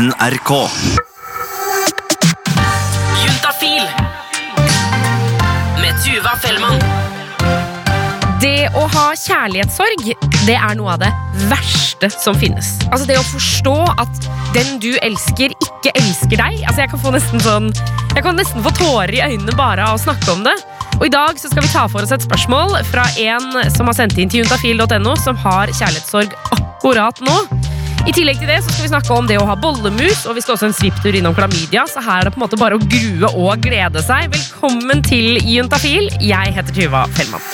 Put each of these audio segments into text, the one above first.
NRK. Juntafil med Tuva Fellmann. Det å ha kjærlighetssorg, det er noe av det verste som finnes. Altså Det å forstå at den du elsker, ikke elsker deg. Altså Jeg kan få nesten sånn Jeg kan nesten få tårer i øynene bare av å snakke om det. Og I dag så skal vi ta for oss et spørsmål fra en som har sendt inn til juntafil.no, som har kjærlighetssorg akkurat nå. I tillegg til det så skal vi snakke om det å ha bollemus, og vi skal også en svipptur innom klamydia, så her er det på en måte bare å grue og glede seg. Velkommen til Juntafil. Jeg heter Tuva Fellmann.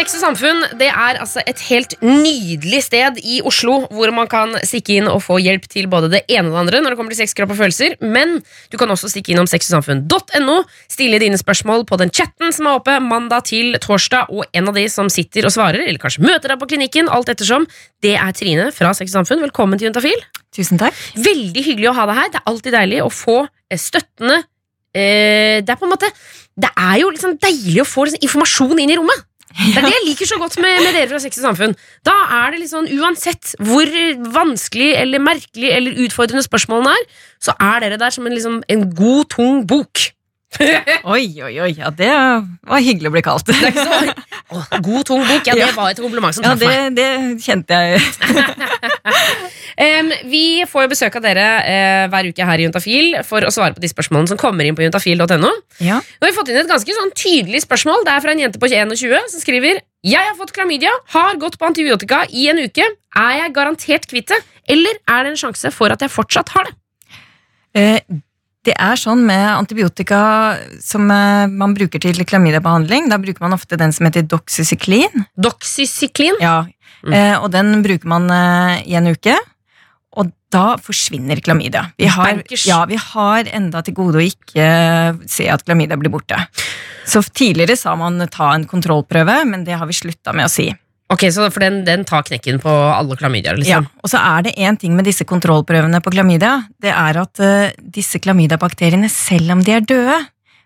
Sex og samfunn det er altså et helt nydelig sted i Oslo hvor man kan stikke inn og få hjelp til både det ene og det andre når det kommer til sex, kropp og følelser. Men du kan også stikke innom sexogsamfunn.no, stille dine spørsmål på den chatten som er oppe mandag til torsdag, og en av de som sitter og svarer, eller kanskje møter deg på klinikken, alt ettersom, det er Trine fra Sex og Samfunn. Velkommen til Juntafil. Tusen takk. Veldig hyggelig å ha deg her. Det er alltid deilig å få eh, støttende eh, Det er på en måte Det er jo liksom deilig å få liksom informasjon inn i rommet. Det er det jeg liker så godt med, med dere fra Sex og Samfunn. Da er det liksom, Uansett hvor vanskelig eller merkelig eller utfordrende spørsmålene er, så er dere der som en, liksom, en god, tung bok. Oi, oi, oi. Ja, det var hyggelig å bli kalt. Det er ikke så, Åh, god, tung bok. Ja, det Ja. var et kompliment som Ja, traff meg. det, det kjente jeg. um, vi får jo besøk av dere uh, hver uke her i Juntafil for å svare på de spørsmålene som kommer inn på juntafil.no. Ja. Nå har vi fått inn et ganske sånn tydelig spørsmål. Det er fra en jente på 21 som skriver Jeg har fått klamydia, har gått på antibiotika i en uke. Er jeg garantert kvitt det, eller er det en sjanse for at jeg fortsatt har det? Eh, Det er sånn med antibiotika som eh, man bruker til klamydiabehandling. Da bruker man ofte den som heter doxycycline. Doxycycline. Ja. Mm. Eh, og den bruker man eh, i en uke. Og da forsvinner klamydia. Vi har, ja, vi har enda til gode å ikke se at klamydia blir borte. Så tidligere sa man ta en kontrollprøve, men det har vi slutta med å si. Ok, så For den, den tar knekken på alle klamydiaer? Ja, Liksom. og så er det én ting med disse kontrollprøvene på klamydia. Det er at uh, disse klamydiabakteriene, selv om de er døde,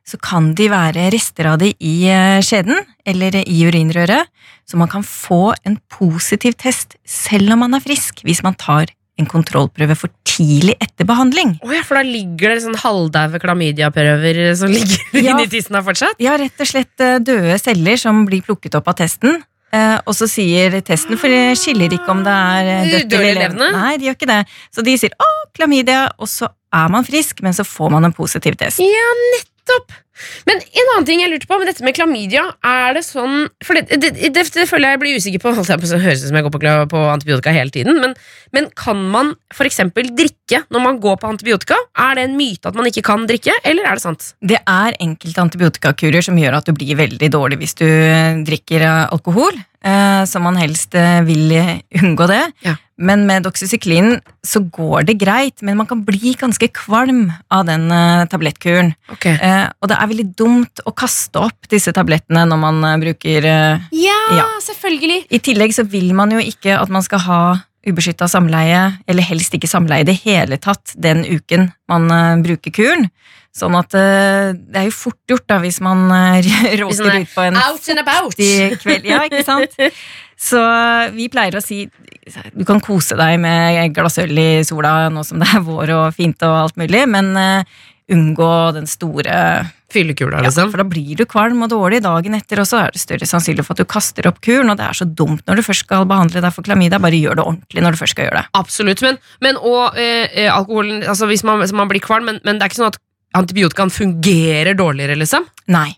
så kan de være rester av de i uh, skjeden eller i urinrøret. Så man kan få en positiv test selv om man er frisk, hvis man tar en kontrollprøve for tidlig etter behandling. Oh ja, For da ligger det sånn halvdaue klamydiaprøver som ligger Ja. inni tissen her fortsatt? Ja, rett og slett eh, døde celler som blir plukket opp av testen. Eh, og så sier testen, for det skiller ikke om det er eh, dødt eller levende? Nei, de gjør ikke det. Så de sier 'å, klamydia', og så er man frisk, men så får man en positiv test. Ja, nettopp! Men en annen ting jeg lurte på med dette med klamydia, er det sånn For det, det, det, det føler jeg blir usikker på. Det høres ut som jeg går på, på antibiotika hele tiden. Men, men kan man f.eks. drikke når man går på antibiotika? Er det en myte at man ikke kan drikke, eller er det sant? Det er enkelte antibiotikakurer som gjør at du blir veldig dårlig hvis du eh, drikker eh, alkohol, eh, så man helst vil unngå det. Ja. Men med doxycyklin så går det greit, men man kan bli ganske kvalm av den tablettkuren. Ok Eh, og det er veldig dumt å kaste opp disse tablettene når man eh, bruker eh, Ja, Ja. selvfølgelig! I tillegg så vil man jo ikke at man skal ha ubeskytta samleie, eller helst ikke samleie i det hele tatt, den uken man eh, bruker kuren. Sånn at eh, det er jo fort gjort da hvis man råker er ut på en Out and about! kveld. Ja, ikke sant? Så vi pleier å si du kan kose deg med et glass øl i sola nå som det er vår og fint og alt mulig, men unngå den store Fyllekula, ja, liksom. for da blir du kvalm og dårlig dagen etter, og så er det større sannsynlig for at du kaster opp kuren, og det er så dumt når du først skal behandle deg for klamydia. Bare gjør det ordentlig når du først skal gjøre det. Absolutt. Men, men og eh, eh, alkoholen altså Hvis man, man blir kvalm, men, men det er ikke sånn at antibiotikaen fungerer dårligere, liksom? Nei.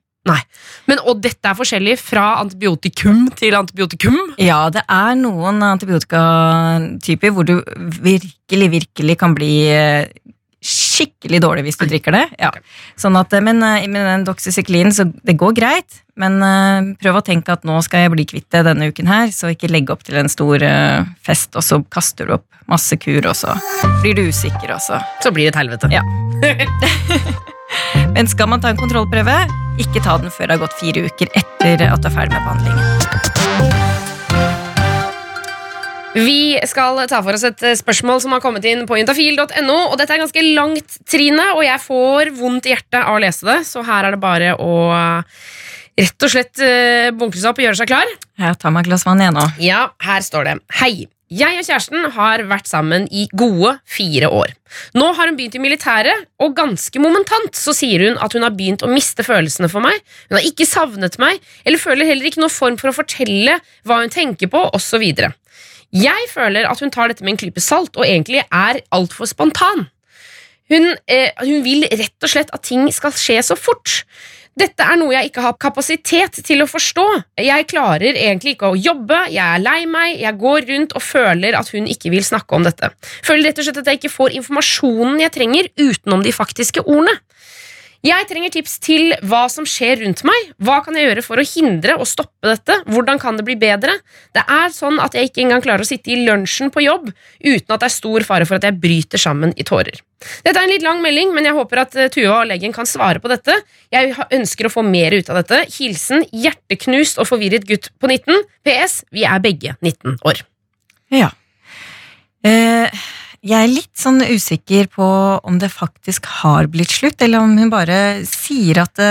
Men, og dette er forskjellig fra antibiotikum til antibiotikum? Ja, det er noen antibiotikatyper hvor du virkelig, virkelig kan bli eh, skikkelig dårlig hvis du drikker det. Ja. Sånn at, men eh, med den doxycyklinen, så det går greit, men eh, prøv å tenke at nå skal jeg bli kvitt det denne uken her, så ikke legge opp til en stor eh, fest, og så kaster du opp masse kur, og så blir du usikker, og så Så blir det et helvete. Ja. Men skal man ta en kontrollprøve, ikke ta den før det har gått fire uker etter at du er ferdig med behandlingen. Vi skal ta for oss et eh, spørsmål som har kommet inn på juntafil.no. Og dette er ganske langt, Trine, og jeg får vondt i hjertet av å lese det, så her er det bare å rett og slett bunke bunkre seg opp og gjøre seg klar. Jeg tar meg et glass vann igjen nå. Ja, her står det. Hei. Jeg og kjæresten har vært sammen i gode fire år. Nå har hun begynt i militæret, og ganske momentant så sier hun at hun har begynt å miste følelsene for meg. Hun har ikke savnet meg, eller føler heller ikke noen form for å fortelle hva hun tenker på, osv. Jeg føler at hun tar dette med en klype salt, og egentlig er altfor spontan. Hun, eh, hun vil rett og slett at ting skal skje så fort. Dette er noe jeg ikke har kapasitet til å forstå. Jeg klarer egentlig ikke å jobbe, jeg er lei meg, jeg går rundt og føler at hun ikke vil snakke om dette. Føler rett og slett at jeg ikke får informasjonen jeg trenger utenom de faktiske ordene. Jeg trenger tips til hva som skjer rundt meg. Hva kan jeg gjøre for å hindre og stoppe dette? Hvordan kan det bli bedre? Det er sånn at jeg ikke engang klarer å sitte i lunsjen på jobb uten at det er stor fare for at jeg bryter sammen i tårer. Dette er en litt lang melding, men jeg håper at eh, Tuva og legen kan svare på dette. Jeg ønsker å få mer ut av dette. Hilsen hjerteknust og forvirret gutt på 19. PS. Vi er begge 19 år. Ja. Eh, jeg er litt sånn usikker på om det faktisk har blitt slutt, eller om hun bare sier at det,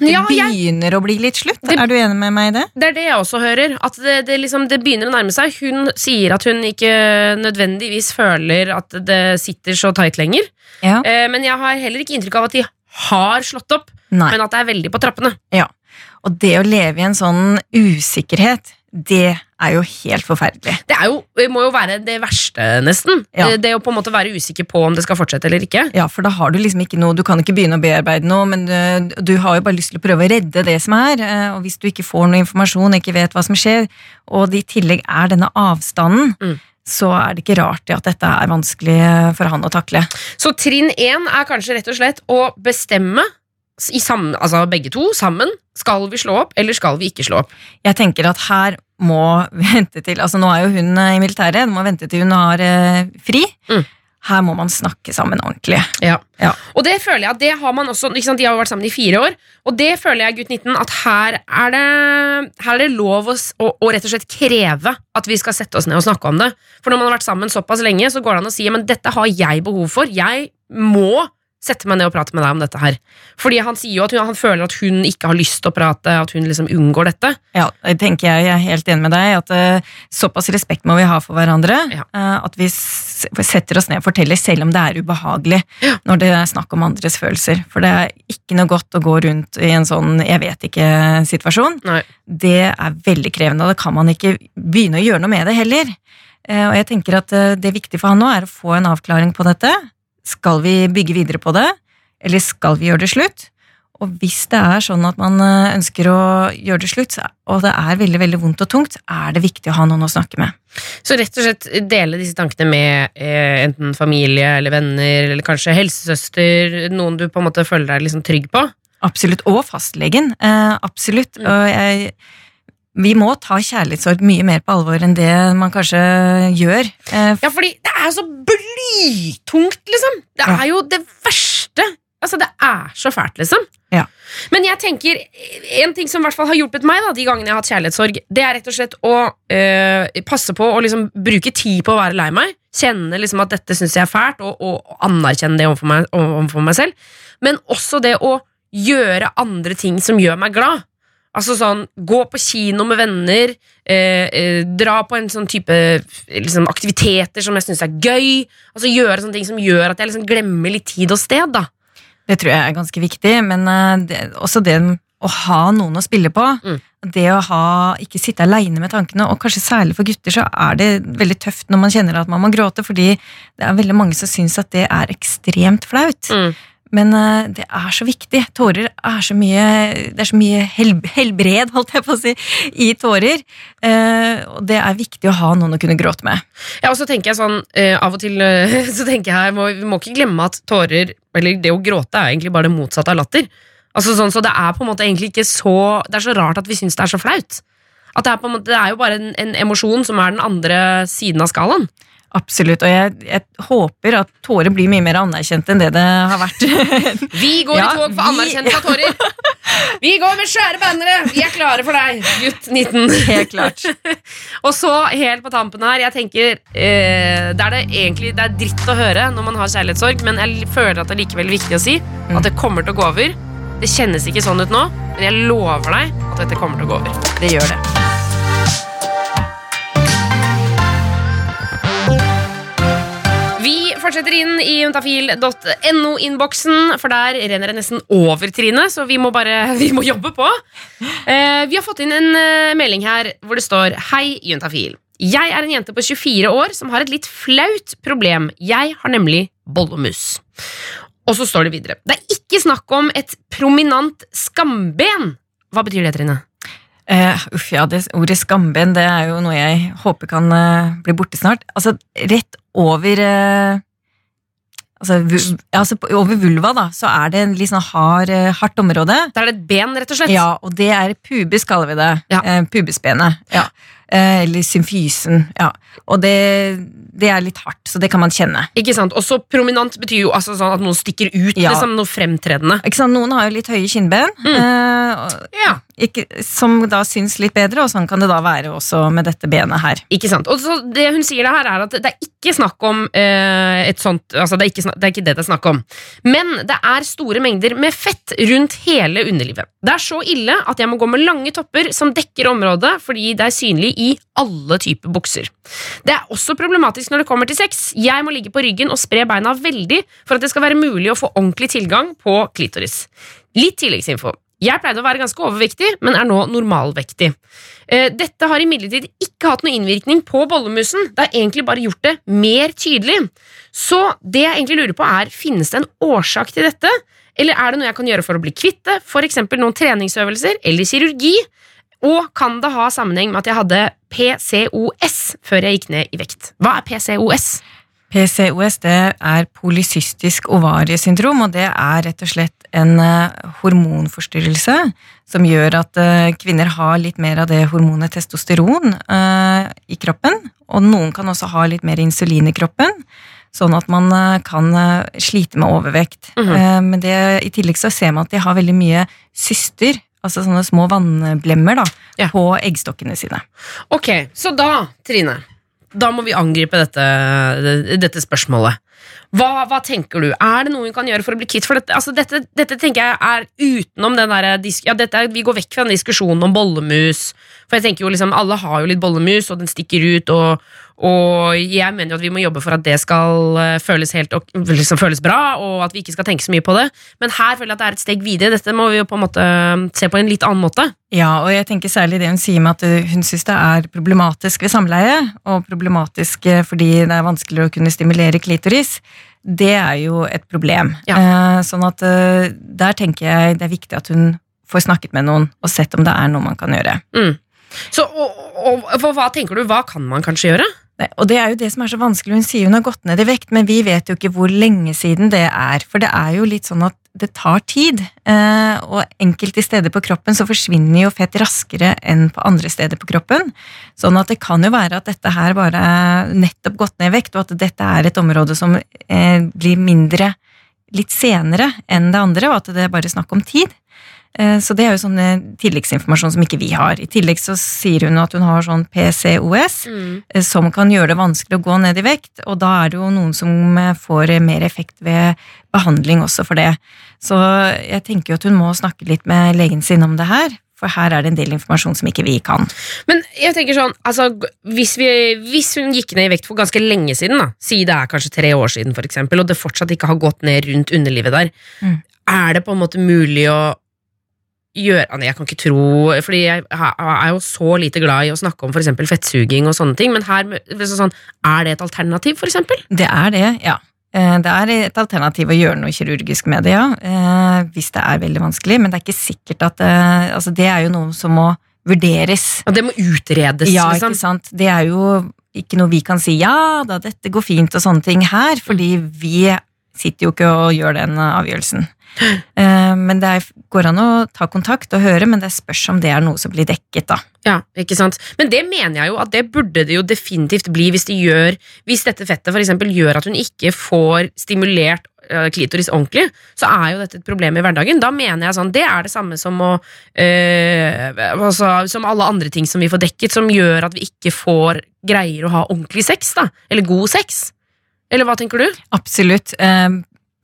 det Ja, jeg- begynner å bli litt slutt. Det- Er du enig med meg i det? Det er det jeg også hører. At det, det, liksom, det begynner å nærme seg. Hun sier at hun ikke nødvendigvis føler at det sitter så tight lenger. Ja. Eh, men jeg har heller ikke inntrykk av at de har slått opp, Nei. men at det er veldig på trappene. Ja. Og det å leve i en sånn usikkerhet, det er jo helt forferdelig. Det er jo, det må jo være det verste, nesten. Ja. Det, Det å på en måte være usikker på om det skal fortsette eller ikke. Ja, for da har du liksom ikke noe Du kan ikke begynne å bearbeide noe, men du, du har jo bare lyst til å prøve å redde det som er. eh, Og hvis du ikke får noe informasjon, ikke vet hva som skjer, og det i tillegg er denne avstanden, Mm. så er det ikke rart at dette er vanskelig eh, for han å takle. Så trinn én er kanskje rett og slett å bestemme, i sam, altså begge to sammen, skal vi slå opp eller skal vi ikke slå opp. Jeg tenker at her må vente til Altså nå er jo hun eh, i militæret, må vente til hun har eh, fri. Mm. Her må man snakke sammen ordentlig. Ja. Ja. Og det føler jeg at det har man også sant? De har jo vært sammen i fire år, og det føler jeg gutt 19 at her er det, her er det lov å, å, å rett og slett kreve at vi skal sette oss ned og snakke om det. For når man har vært sammen såpass lenge, så går det an å si men dette har jeg behov for. Jeg må sette meg ned og prate med deg om dette her. Fordi han sier jo at hun, han føler at hun ikke har lyst til å prate, at hun liksom unngår dette. Ja, det tenker jeg, jeg er helt enig med deg. At uh, Såpass respekt må vi ha for hverandre. Ja. Uh, at vi setter oss ned og forteller, selv om det er ubehagelig Ja. når det er snakk om andres følelser. For det er ikke noe godt å gå rundt i en sånn jeg vet ikke-situasjon. Det er veldig krevende, og det kan man ikke begynne å gjøre noe med det heller. Eh, og jeg tenker at det viktige for han nå er å få en avklaring på dette. Skal vi bygge videre på det, eller skal vi gjøre det slutt? Og hvis det er sånn at man eh, ønsker å gjøre det slutt, og det er veldig veldig vondt og tungt, er det viktig å ha noen å snakke med. Så rett og slett dele disse tankene med eh, enten familie eller venner, eller kanskje helsesøster, noen du på en måte føler deg liksom trygg på. Absolutt. Og fastlegen. Eh, absolutt. Mm. Og jeg, vi må ta kjærlighetssorg mye mer på alvor enn det man kanskje gjør. Eh, Ja, fordi det er så blytungt, liksom. Det er jo det verste. Altså, det er så fælt, liksom. Ja. Men jeg tenker, en ting som i hvert fall har hjulpet meg da, de gangene jeg har hatt kjærlighetssorg, det er rett og slett å øh, passe på å liksom bruke tid på å være lei meg. Kjenne liksom at dette syns jeg er fælt, og, og anerkjenne det overfor meg, overfor meg selv. Men også det å gjøre andre ting som gjør meg glad. Altså sånn, Gå på kino med venner, eh, eh, dra på en sånn type liksom, aktiviteter som jeg syns er gøy. Altså Gjøre sånne ting som gjør at jeg liksom glemmer litt tid og sted. da Det tror jeg er ganske viktig, men eh, det, også det å ha noen å spille på. Mm. Det å ha, ikke sitte aleine med tankene, og kanskje særlig for gutter så er det veldig tøft når man kjenner at man må gråte, fordi det er veldig mange som syns at det er ekstremt flaut. Mm. Men eh, det er så viktig. Tårer er så mye Det er så mye hel, helbred, holdt jeg på å si, i tårer. Eh, og det er viktig å ha noen å kunne gråte med. Ja, og så tenker jeg sånn, eh, Av og til så tenker jeg må, Vi må ikke glemme at tårer, eller det å gråte, er egentlig bare det motsatte av latter. Altså sånn, Så det er på en måte egentlig ikke så Det er så rart at vi syns det er så flaut. At Det er på en måte, det er jo bare en, en emosjon som er den andre siden av skalaen. Absolutt. Og jeg, jeg håper at tårer blir mye mer anerkjent enn det det har vært. Vi går Ja, i tog for anerkjennelse av tårer! Vi går med svære bannere! Vi er klare for deg, gutt 19. Helt klart. Og så, helt på tampen her, jeg tenker eh, Det er det egentlig Det er dritt å høre når man har kjærlighetssorg, men jeg føler at det er likevel viktig å si at det kommer til å gå over. Det kjennes ikke sånn ut nå, men jeg lover deg at dette kommer til å gå over. Det gjør det. Fortsetter inn i juntafil.no-innboksen, for der renner det nesten over, Trine, så vi må bare vi må jobbe på. Eh, vi har fått inn en eh, melding her hvor det står Hei, juntafil. Jeg er en jente på 24 år som har et litt flaut problem. Jeg har nemlig bollemus. Og så står det videre. Det er ikke snakk om et prominent skamben. Hva betyr det, Trine? Uh, uff, ja, det, Ordet skamben det er jo noe jeg håper kan uh, bli borte snart. Altså, rett over altså, altså, Over vulva, da, så er det en litt sånn hard, eh, hardt område. Da er det et ben, rett og slett. Ja, og det er pubis, kaller vi det. Ja. Eh, pubisbenet. Ja. Eh, eller symfysen. Ja. Og det, det er litt hardt, så det kan man kjenne. Ikke sant? Og så prominent betyr jo altså sånn at noen stikker ut. Ja. Liksom noe fremtredende. Ikke sant? Noen har jo litt høye kinnben, eh, og- Ja. Ikke, som da syns litt bedre, og sånn kan det da være også med dette benet her. Ikke sant? Og så Det hun sier det her er at det er ikke snakk om eh, et sånt altså det, er snak, det er ikke det det er snakk om. Men det er store mengder med fett rundt hele underlivet. Det er så ille at jeg må gå med lange topper som dekker området fordi det er synlig i alle typer bukser. Det er også problematisk når det kommer til sex. Jeg må ligge på ryggen og spre beina veldig for at det skal være mulig å få ordentlig tilgang på klitoris. Litt tilleggsinfo. Jeg pleide å være ganske overvektig, men er nå normalvektig. Eh, Dette har imidlertid ikke hatt noe innvirkning på bollemusen. Det har egentlig bare gjort det mer tydelig. Så det jeg egentlig lurer på er, finnes det en årsak til dette? Eller er det noe jeg kan gjøre for å bli kvitt det? Eksempel noen treningsøvelser eller kirurgi? Og kan det ha sammenheng med at jeg hadde PCOS før jeg gikk ned i vekt? Hva er PCOS? PCOS det er polycystisk ovariesyndrom, og det er rett og slett en eh, hormonforstyrrelse som gjør at eh, kvinner har litt mer av det hormonet testosteron eh, i kroppen, og noen kan også ha litt mer insulin i kroppen, sånn at man kan slite med overvekt. Mm -hmm. men det, i tillegg så ser man at de har veldig mye syster, altså sånne små vannblemmer da, Ja. på eggstokkene sine. Ok, så da, Trine, da må vi angripe dette, dette spørsmålet. Hva, hva tenker du? Er det noe vi kan gjøre for å bli kvitt? Dette, altså dette, dette tenker jeg er utenom den der. Ja, dette er, vi går vekk fra den diskusjonen om bollemus. For jeg tenker jo liksom, Alle har jo litt bollemus, og den stikker ut. Og, og jeg mener jo at vi må jobbe for at det skal eh, føles, helt, Og liksom føles bra, og at vi ikke skal tenke så mye på det. Men her føler jeg at det er et steg videre. Dette må vi jo på en måte eh, se på en litt annen måte. Ja, og jeg tenker særlig det hun sier med at hun syns det er problematisk ved samleie, og problematisk eh, fordi det er vanskeligere å kunne stimulere klitoris. Det er jo et problem. Ja. Eh, Sånn at eh, der tenker jeg det er viktig at hun får snakket med noen og sett om det er noe man kan gjøre. Mm. Så og, og, og hva tenker du, hva kan man kanskje gjøre? Nei, Og det er jo det som er så vanskelig. Hun sier hun har gått ned i vekt, men vi vet jo ikke hvor lenge siden det er. For det er jo litt sånn at det tar tid. eh, Og enkelte steder på kroppen så forsvinner jo fett raskere enn på andre steder på kroppen. Sånn at det kan jo være at dette her bare er nettopp gått ned i vekt, og at dette er et område som eh, blir mindre litt senere enn det andre, og at det er bare snakk om tid. Eh, Så det er jo sånn eh, tilleggsinformasjon som ikke vi har. I tillegg så sier hun at hun har sånn PCOS, mm. som kan gjøre det vanskelig å gå ned i vekt, og da er det jo noen som eh, får eh, mer effekt ved behandling også for det. Så jeg tenker jo at hun må snakke litt med legen sin om det her, for her er det en del informasjon som ikke vi kan. Men jeg tenker sånn, altså, hvis, vi, hvis hun gikk ned i vekt for ganske lenge siden, da, si det er kanskje tre år siden, for eksempel, og det fortsatt ikke har gått ned rundt underlivet der, Mm. er det på en måte mulig å gjøre nei, Jeg kan ikke tro Fordi jeg er jo så lite glad i å snakke om eksempel fettsuging og sånne ting, men her sånn, er det et alternativ, eksempel? Det er det, ja. Eh, Det er et alternativ å gjøre noe kirurgisk med det, ja. eh, Hvis det er veldig vanskelig, men det er ikke sikkert at det, altså det er jo noe som må vurderes. Ja, det må utredes, Ja, liksom. ikke sant. Det er jo ikke noe vi kan si ja da, dette går fint og sånne ting her, fordi vi sitter jo ikke og gjør den eh, avgjørelsen. Eh, Men det går an å ta kontakt og høre, men det spørs om det er noe som blir dekket, da. Ja, ikke sant? Men det mener jeg jo at det burde det jo definitivt bli hvis, de gjør, hvis dette fettet for eksempel gjør at hun ikke får stimulert øh, klitoris ordentlig, så er jo dette et problem i hverdagen. Da mener jeg sånn, Det er det samme som å øh, altså, Som alle andre ting som vi får dekket, som gjør at vi ikke får greier å ha ordentlig sex, da. Eller god sex. Eller hva tenker du? Absolutt. Eh,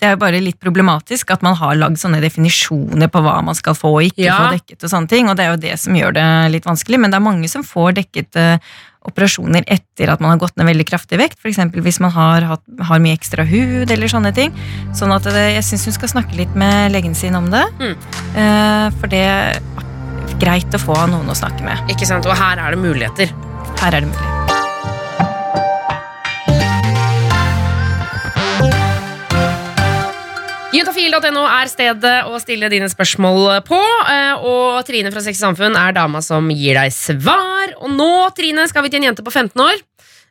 det er jo bare litt problematisk at man har lagd sånne definisjoner på hva man skal få og ikke Ja. få dekket, og sånne ting, og det er jo det som gjør det litt vanskelig. Men det er mange som får dekket eh, operasjoner etter at man har gått ned veldig kraftig vekt, f.eks. hvis man har, hatt, har mye ekstra hud eller sånne ting. Sånn at det, jeg syns hun skal snakke litt med legen sin om det, Mm. eh, for det er greit å få noen å snakke med. Ikke sant? Og her er det muligheter. Her er det mulig. Juntafil.no er stedet å stille dine spørsmål på. eh, Og Trine fra Sex Samfunn er dama som gir deg svar. Og nå, Trine, skal vi til en jente på 15 år.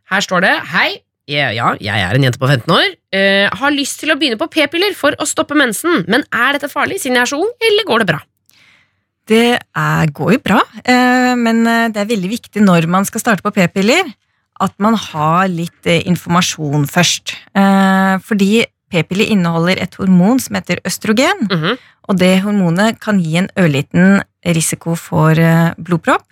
Her står det Hei. Ja, jeg er en jente på 15 år. Uh, har lyst til å begynne på p-piller for å stoppe mensen. Men er dette farlig siden jeg er så ung, eller går det bra? Det er, går jo bra, uh, men det er veldig viktig når man skal starte på p-piller, at man har litt uh, informasjon først. Fordi p-piller inneholder et hormon som heter østrogen, Mhm. og det hormonet kan gi en ørliten risiko for eh, blodpropp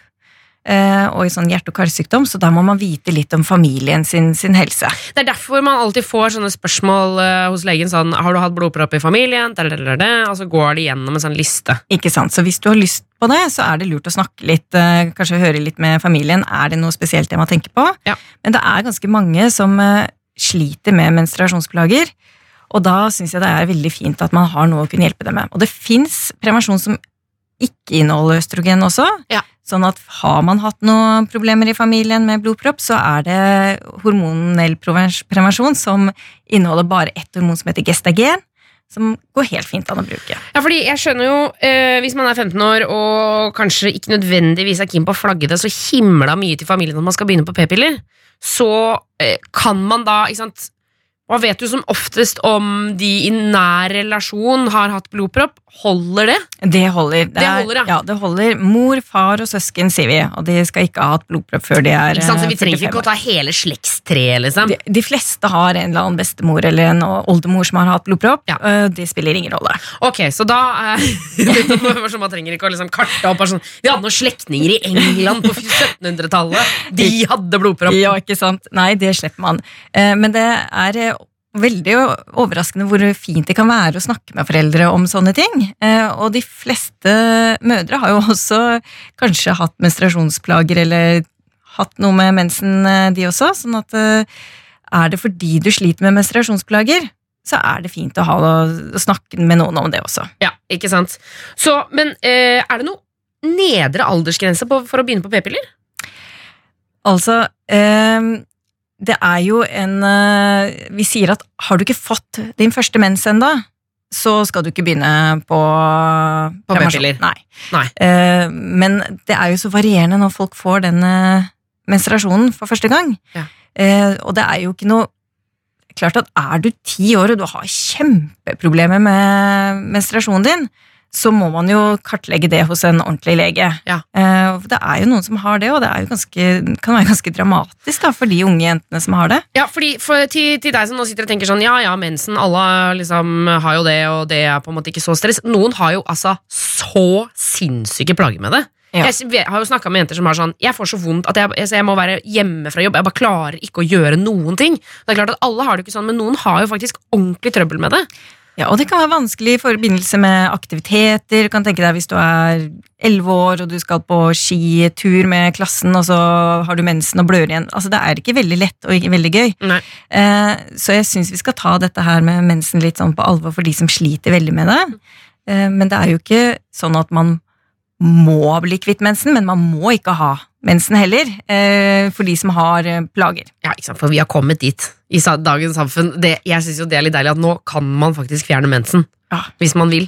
eh, og i sånn hjerte- og karsykdom, så da må man vite litt om familien sin, sin helse. Det er derfor man alltid får sånne spørsmål eh, hos legen sånn Har du hatt blodpropp i familien? Og så går de gjennom en sånn liste. Ikke sant? Så hvis du har lyst på det, så er det lurt å snakke litt, kanskje høre litt med familien. Er det noe spesielt jeg må tenke på? Ja. Men det er ganske mange som sliter med menstruasjonsplager, og da syns jeg det er veldig fint at man har noe å kunne hjelpe dem med. Og det fins prevensjon som ikke inneholder østrogen også. Ja. Sånn at har man hatt noen problemer i familien med blodpropp, så er det hormonell prevens- prevensjon som inneholder bare ett hormon som heter gestagen, som går helt fint an å bruke. Ja, fordi jeg skjønner jo, eh, Hvis man er 15 år og kanskje ikke nødvendigvis er keen på å flagge det så himla mye til familien at man skal begynne på p-piller, så eh, kan man da ikke sant, Hva vet du som oftest om de i nær relasjon har hatt blodpropp? Holder det? Det holder. Det er- holder, ja. ja. det holder. Mor, far og søsken, sier vi. Og de skal ikke ha hatt blodpropp før de er Ikke sant? Så vi eh, trenger ikke å ta hele slektstreet, liksom. De, de fleste har en eller annen bestemor eller en oldemor som har hatt blodpropp. Ja. Eh, Det spiller ingen rolle. Ok, så da eh, Man trenger ikke å liksom karte opp sånn, Vi hadde noen slektninger i England på 1700-tallet. De hadde blodpropp. Ja, ikke sant? Nei, det slipper man. Eh, Men det er veldig overraskende hvor fint det kan være å snakke med foreldre om sånne ting. Eh, Og de fleste mødre har jo også kanskje hatt menstruasjonsplager eller hatt noe med mensen, eh, de også. Sånn at eh, er det fordi du sliter med menstruasjonsplager, så er det fint å, ha, å snakke med noen om det også. Ja, ikke sant? Så, men er det noe nedre aldersgrense for å begynne på p-piller? Altså, eh, det er jo en eh, Vi sier at har du ikke fått din første mens ennå, så skal du ikke begynne på På p-piller. Nei. Nei. Eh, men det er jo så varierende når folk får den eh, menstruasjonen for første gang. Ja. Og det er jo ikke noe Klart at er du ti år og du har kjempeproblemer med menstruasjonen din, så må man jo kartlegge det hos en ordentlig lege. Ja. Eh, det er jo noen som har det, og det er jo ganske, kan være ganske dramatisk da, for de unge jentene som har det. Ja, fordi for, til, til deg som nå sitter og tenker sånn Ja, ja, mensen, alle liksom har jo det, og det er på en måte ikke så stress. Noen har jo altså så sinnssyke plager med det. Ja. Jeg har jo snakka med jenter som har sånn Jeg får så vondt at jeg, jeg må være hjemme fra jobb. Jeg bare klarer ikke å gjøre noen ting. Det er klart at Alle har det ikke sånn, men noen har jo faktisk ordentlig trøbbel med det. Ja, og det kan være vanskelig i forbindelse med aktiviteter. Du kan tenke deg hvis du er elleve år og du skal på skitur med klassen, og så har du mensen og blør igjen. Altså, det er ikke veldig lett og ikke veldig gøy. Nei. Eh, så jeg syns vi skal ta dette her med mensen litt sånn på alvor for de som sliter veldig med det. Eh, men det er jo ikke sånn at man må bli kvitt mensen, men man må ikke ha mensen heller, eh, for de som har eh, plager. Ja, ikke sant, For vi har kommet dit i dagens samfunn. Det, jeg synes jo det er litt deilig at nå kan man faktisk fjerne mensen. Ja. Hvis man vil.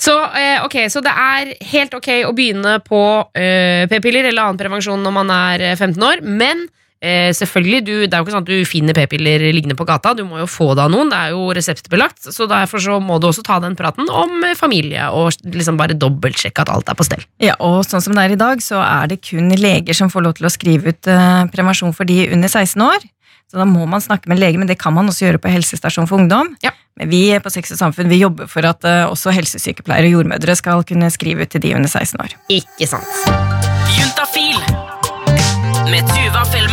Så, eh, okay, så det er helt ok å begynne på eh, p-piller eller annen prevensjon når man er eh, 15 år, men eh, selvfølgelig, du, det er jo ikke sånn at du finner p-piller liggende på gata. Du må jo få det av noen. Det er jo reseptbelagt. Så derfor så må du også ta den praten om eh, familie og liksom bare dobbeltsjekke at alt er på stell. Ja, og sånn som det er i dag, så er det kun leger som får lov til å skrive ut eh, prevensjon for de under 16 år. Så da må man snakke med en lege, men det kan man også gjøre på helsestasjon for ungdom. Ja. Men vi på Sex og Samfunn vi jobber for at eh, også helsesykepleiere og jordmødre skal kunne skrive ut til de under 16 år. Ikke sant.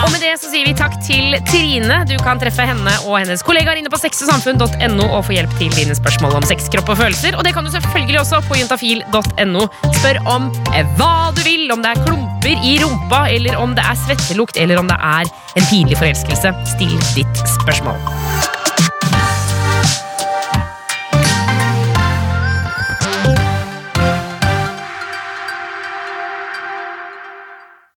Og med det så sier vi takk til Trine. Du kan treffe henne og hennes kollegaer inne på sexogsamfunn.no og få hjelp til dine spørsmål om sex, kropp og følelser. Og det kan du selvfølgelig også på juntafil.no. Spør om eh, hva du vil, om det er klumper i rumpa, eller om det er svettelukt, eller om det er en tidlig forelskelse. Still ditt spørsmål.